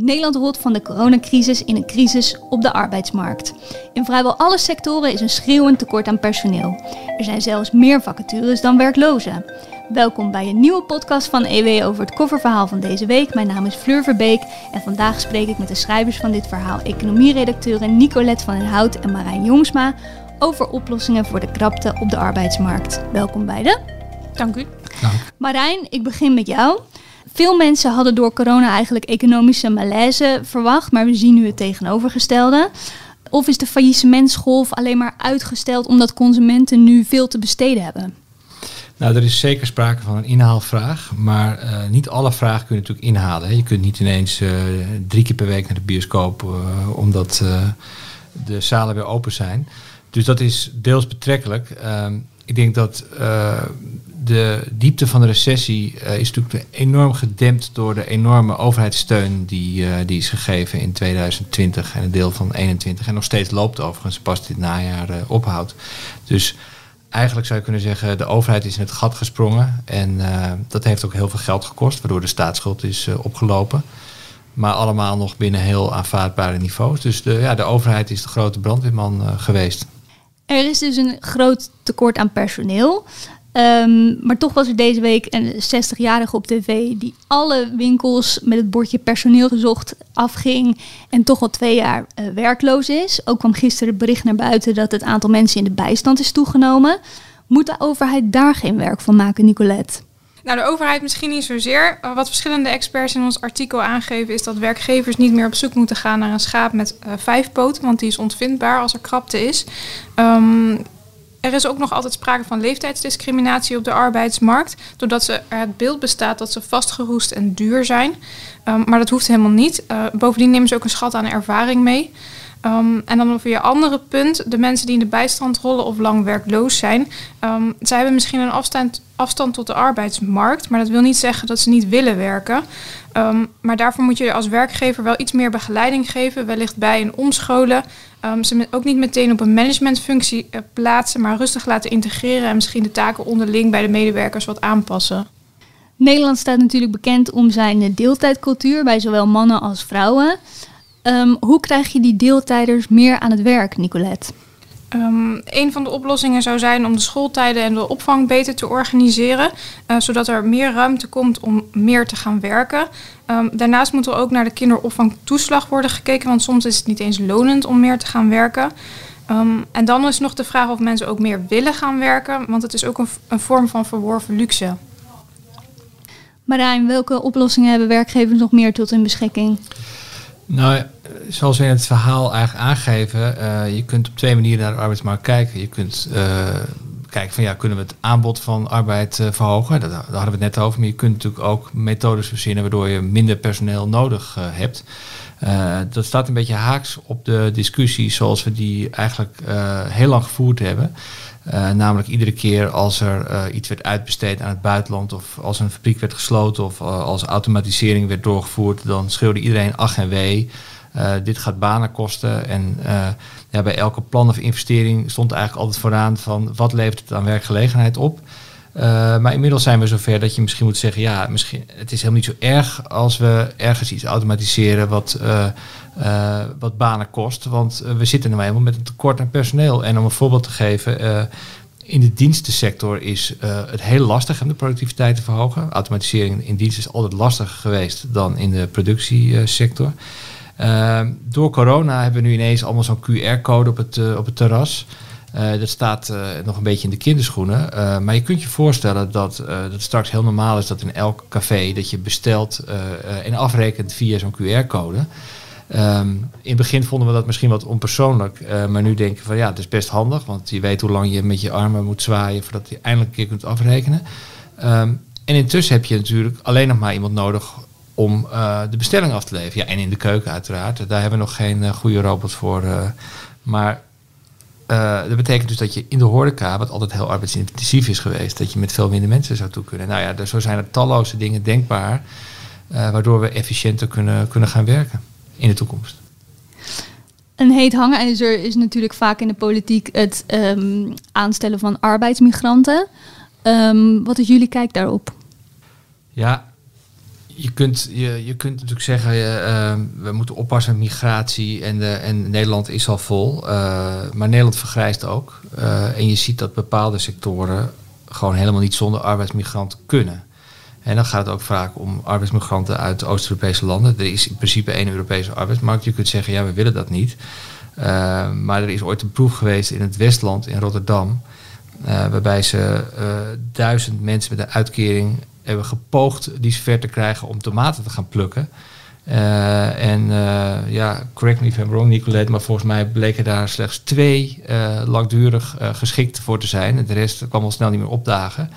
Nederland rolt van de coronacrisis in een crisis op de arbeidsmarkt. In vrijwel alle sectoren is een schreeuwend tekort aan personeel. Er zijn zelfs meer vacatures dan werklozen. Welkom bij een nieuwe podcast van EW over het coververhaal van deze week. Mijn naam is Fleur Verbeek en vandaag spreek ik met de schrijvers van dit verhaal, economieredacteuren Nicolette van den Hout en Marijn Jongsma, over oplossingen voor de krapte op de arbeidsmarkt. Welkom beiden. Dank u. Marijn, ik begin met jou. Veel mensen hadden door corona eigenlijk economische malaise verwacht, maar we zien nu het tegenovergestelde. Of is de faillissementsgolf alleen maar uitgesteld omdat consumenten nu veel te besteden hebben? Nou, er is zeker sprake van een inhaalvraag, maar uh, niet alle vragen kun je natuurlijk inhalen. Hè. Je kunt niet ineens uh, drie keer per week naar de bioscoop uh, omdat de zalen weer open zijn. Dus dat is deels betrekkelijk. Ehm, ik denk dat de diepte van de recessie uh, is natuurlijk enorm gedempt door de enorme overheidssteun die, uh, die is gegeven in 2020 en een deel van 2021. En nog steeds loopt overigens, pas dit najaar uh, ophoudt. Dus eigenlijk zou je kunnen zeggen, de overheid is in het gat gesprongen. En dat heeft ook heel veel geld gekost, waardoor de staatsschuld is opgelopen. Maar allemaal nog binnen heel aanvaardbare niveaus. Dus de, ja, de overheid is de grote brandweerman geweest. Er is dus een groot tekort aan personeel. Um, maar toch was er deze week een 60-jarige op tv die alle winkels met het bordje personeel gezocht afging en toch al twee jaar uh, werkloos is. Ook kwam gisteren het bericht naar buiten dat het aantal mensen in de bijstand is toegenomen. Moet de overheid daar geen werk van maken, Nicolette? Nou, de overheid misschien niet zozeer. Wat verschillende experts in ons artikel aangeven is dat werkgevers niet meer op zoek moeten gaan naar een schaap met uh, vijf poten, want die is ontvindbaar als er krapte is. Um, er is ook nog altijd sprake van leeftijdsdiscriminatie op de arbeidsmarkt, doordat ze, er het beeld bestaat dat ze vastgeroest en duur zijn. Um, maar dat hoeft helemaal niet. Uh, bovendien nemen ze ook een schat aan ervaring mee. Um, en dan over je andere punt, de mensen die in de bijstand rollen of lang werkloos zijn. Um, zij hebben misschien een afstand, afstand tot de arbeidsmarkt, maar dat wil niet zeggen dat ze niet willen werken. Um, maar daarvoor moet je als werkgever wel iets meer begeleiding geven, wellicht bij een omscholen. ze ook niet meteen op een managementfunctie uh, plaatsen, maar rustig laten integreren en misschien de taken onderling bij de medewerkers wat aanpassen. Nederland staat natuurlijk bekend om zijn deeltijdcultuur bij zowel mannen als vrouwen. Um, hoe krijg je die deeltijders meer aan het werk, Nicolette? Um, een van de oplossingen zou zijn om de schooltijden en de opvang beter te organiseren, uh, zodat er meer ruimte komt om meer te gaan werken. Um, daarnaast moet er ook naar de kinderopvangtoeslag worden gekeken, want soms is het niet eens lonend om meer te gaan werken. Um, en dan is nog de vraag of mensen ook meer willen gaan werken, want het is ook een, een vorm van verworven luxe. Marijn, welke oplossingen hebben werkgevers nog meer tot hun beschikking? Nou, zoals we in het verhaal eigenlijk aangeven, uh, je kunt op twee manieren naar de arbeidsmarkt kijken. Je kunt uh, kijken van ja, kunnen we het aanbod van arbeid uh, verhogen? Daar, daar, hadden we het net over. Maar je kunt natuurlijk ook methodes verzinnen waardoor je minder personeel nodig hebt. dat staat een beetje haaks op de discussie zoals we die eigenlijk heel lang gevoerd hebben. Uh, namelijk iedere keer als er uh, iets werd uitbesteed aan het buitenland of als een fabriek werd gesloten of uh, als automatisering werd doorgevoerd, dan schreeuwde iedereen ach en wee. dit gaat banen kosten. En ja, bij elke plan of investering stond eigenlijk altijd vooraan van wat levert het aan werkgelegenheid op. maar inmiddels zijn we zover dat je misschien moet zeggen, ja, misschien, het is helemaal niet zo erg als we ergens iets automatiseren wat uh, wat banen kost. Want we zitten nu eenmaal met een tekort aan personeel. En om een voorbeeld te geven, in de dienstensector is het heel lastig om de productiviteit te verhogen. Automatisering in dienst is altijd lastiger geweest dan in de productiesector. door corona hebben we nu ineens allemaal zo'n QR-code op het, op het terras. Dat staat nog een beetje in de kinderschoenen. maar je kunt je voorstellen dat het straks heel normaal is dat in elk café dat je bestelt en afrekent via zo'n QR-code. Um, in het begin vonden we dat misschien wat onpersoonlijk, maar nu denken we van ja, het is best handig, want je weet hoe lang je met je armen moet zwaaien voordat je eindelijk een keer kunt afrekenen. Um, en intussen heb je natuurlijk alleen nog maar iemand nodig om de bestelling af te leveren. Ja, en in de keuken uiteraard. Daar hebben we nog geen goede robot voor. maar dat betekent dus dat je in de horeca, wat altijd heel arbeidsintensief is geweest, dat je met veel minder mensen zou toe kunnen. Nou ja, zo zijn er talloze dingen denkbaar, waardoor we efficiënter kunnen, kunnen gaan werken in de toekomst. Een heet hangijzer is natuurlijk vaak in de politiek het um, aanstellen van arbeidsmigranten. Um, wat is jullie kijk daarop? Ja, je, kunt, je, je kunt natuurlijk zeggen, uh, we moeten oppassen met migratie en, de, en Nederland is al vol. Maar Nederland vergrijst ook. En je ziet dat bepaalde sectoren gewoon helemaal niet zonder arbeidsmigranten kunnen. En dan gaat het ook vaak om arbeidsmigranten uit Oost-Europese landen. Er is in principe één Europese arbeidsmarkt. Je kunt zeggen, ja, we willen dat niet. maar er is ooit een proef geweest in het Westland, in Rotterdam. waarbij ze duizend mensen met een uitkering hebben gepoogd die ver te krijgen om tomaten te gaan plukken. Uh, en uh, ja, correct me if I'm wrong, Nicolette, maar volgens mij bleken daar slechts twee uh, langdurig geschikt voor te zijn. En de rest kwam al snel niet meer opdagen.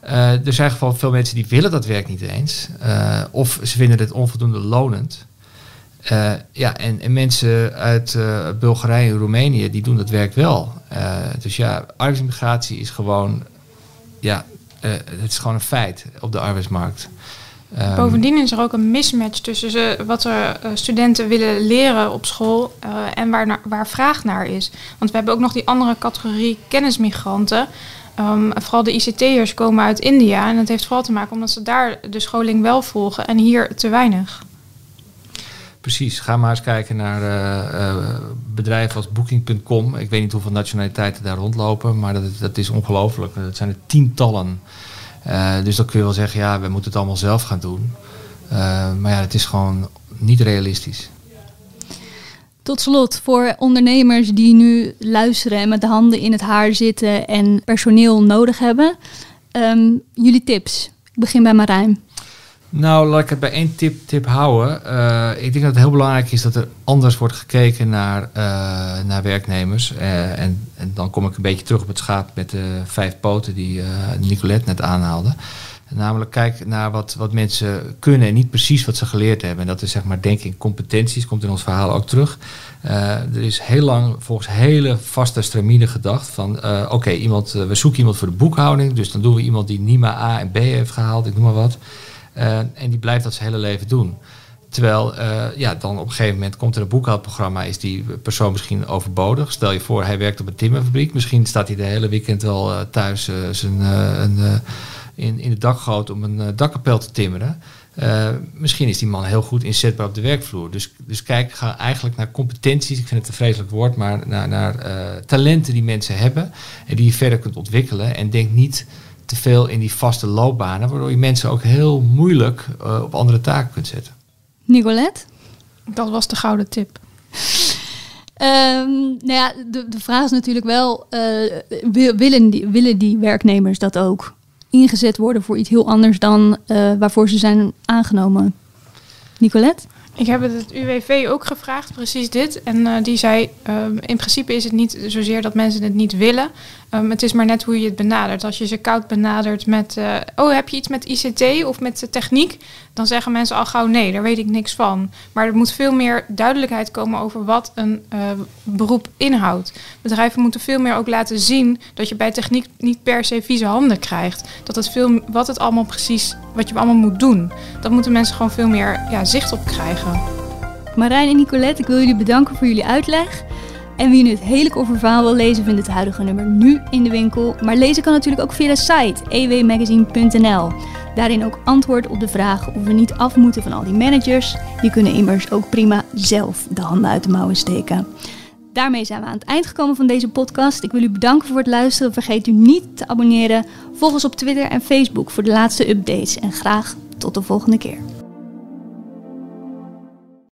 er zijn gewoon veel mensen die willen dat werk niet eens. of ze vinden het onvoldoende lonend. ja, en, en, mensen uit Bulgarije en Roemenië, die doen dat werk wel. dus ja, arbeidsmigratie is gewoon ja, het is gewoon een feit op de arbeidsmarkt. Um, Bovendien is er ook een mismatch tussen ze, wat er uh, studenten willen leren op school uh, en waar, naar, waar vraag naar is. Want we hebben ook nog die andere categorie kennismigranten. Um, vooral de ICT'ers komen uit India. En dat heeft vooral te maken omdat ze daar de scholing wel volgen en hier te weinig. Precies, ga maar eens kijken naar uh, uh, bedrijven als Booking.com. Ik weet niet hoeveel nationaliteiten daar rondlopen, maar dat, dat is ongelooflijk. Dat zijn er tientallen. Uh, dus dan kun je wel zeggen, ja, we moeten het allemaal zelf gaan doen. maar ja, het is gewoon niet realistisch. Tot slot, voor ondernemers die nu luisteren en met de handen in het haar zitten en personeel nodig hebben, um, jullie tips. Ik begin bij Marijn. Nou, laat ik het bij één tip, tip houden. Uh, ik denk dat het heel belangrijk is dat er anders wordt gekeken naar, uh, naar werknemers. Uh, en, en, dan kom ik een beetje terug op het schaap met de vijf poten die Nicolette net aanhaalde. Namelijk kijk naar wat, wat mensen kunnen en niet precies wat ze geleerd hebben. En dat is zeg maar denk ik competenties, komt in ons verhaal ook terug. er is heel lang volgens hele vaste stramine gedacht van oké, iemand we zoeken iemand voor de boekhouding. Dus dan doen we iemand die NIMA A en B heeft gehaald, ik noem maar wat. Uh, en die blijft dat zijn hele leven doen. Terwijl, uh, ja, dan op een gegeven moment komt er een boekhoudprogramma, is die persoon misschien overbodig. Stel je voor, hij werkt op een timmerfabriek. Misschien staat hij de hele weekend wel uh, thuis een, in, in de dakgoot om een dakkapel te timmeren. misschien is die man heel goed inzetbaar op de werkvloer. Dus, dus kijk ga eigenlijk naar competenties. Ik vind het een vreselijk woord, maar naar, naar talenten die mensen hebben. En die je verder kunt ontwikkelen. En denk niet te veel in die vaste loopbanen, waardoor je mensen ook heel moeilijk uh, op andere taken kunt zetten. Nicolette? Dat was de gouden tip. Um, nou ja, de, de vraag is natuurlijk wel, uh, willen, die, willen die werknemers dat ook ingezet worden voor iets heel anders dan uh, waarvoor ze zijn aangenomen? Nicolette? Ik heb het, het UWV ook gevraagd, precies dit. En uh, die zei, uh, in principe is het niet zozeer dat mensen het niet willen. Um, het is maar net hoe je het benadert. Als je ze koud benadert met, uh, oh heb je iets met ICT of met techniek? Dan zeggen mensen al gauw nee, daar weet ik niks van. Maar er moet veel meer duidelijkheid komen over wat een beroep inhoudt. Bedrijven moeten veel meer ook laten zien dat je bij techniek niet per se vieze handen krijgt. Dat het veel, wat het allemaal precies, wat je allemaal moet doen. Dat moeten mensen gewoon veel meer ja, zicht op krijgen. Marijn en Nicolette, ik wil jullie bedanken voor jullie uitleg. En wie nu het hele verhaal wil lezen, vindt het huidige nummer nu in de winkel. Maar lezen kan natuurlijk ook via de site ewmagazine.nl. Daarin ook antwoord op de vraag of we niet af moeten van al die managers. Die kunnen immers ook prima zelf de handen uit de mouwen steken. Daarmee zijn we aan het eind gekomen van deze podcast. Ik wil u bedanken voor het luisteren. Vergeet u niet te abonneren. Volg ons op Twitter en Facebook voor de laatste updates. En graag tot de volgende keer.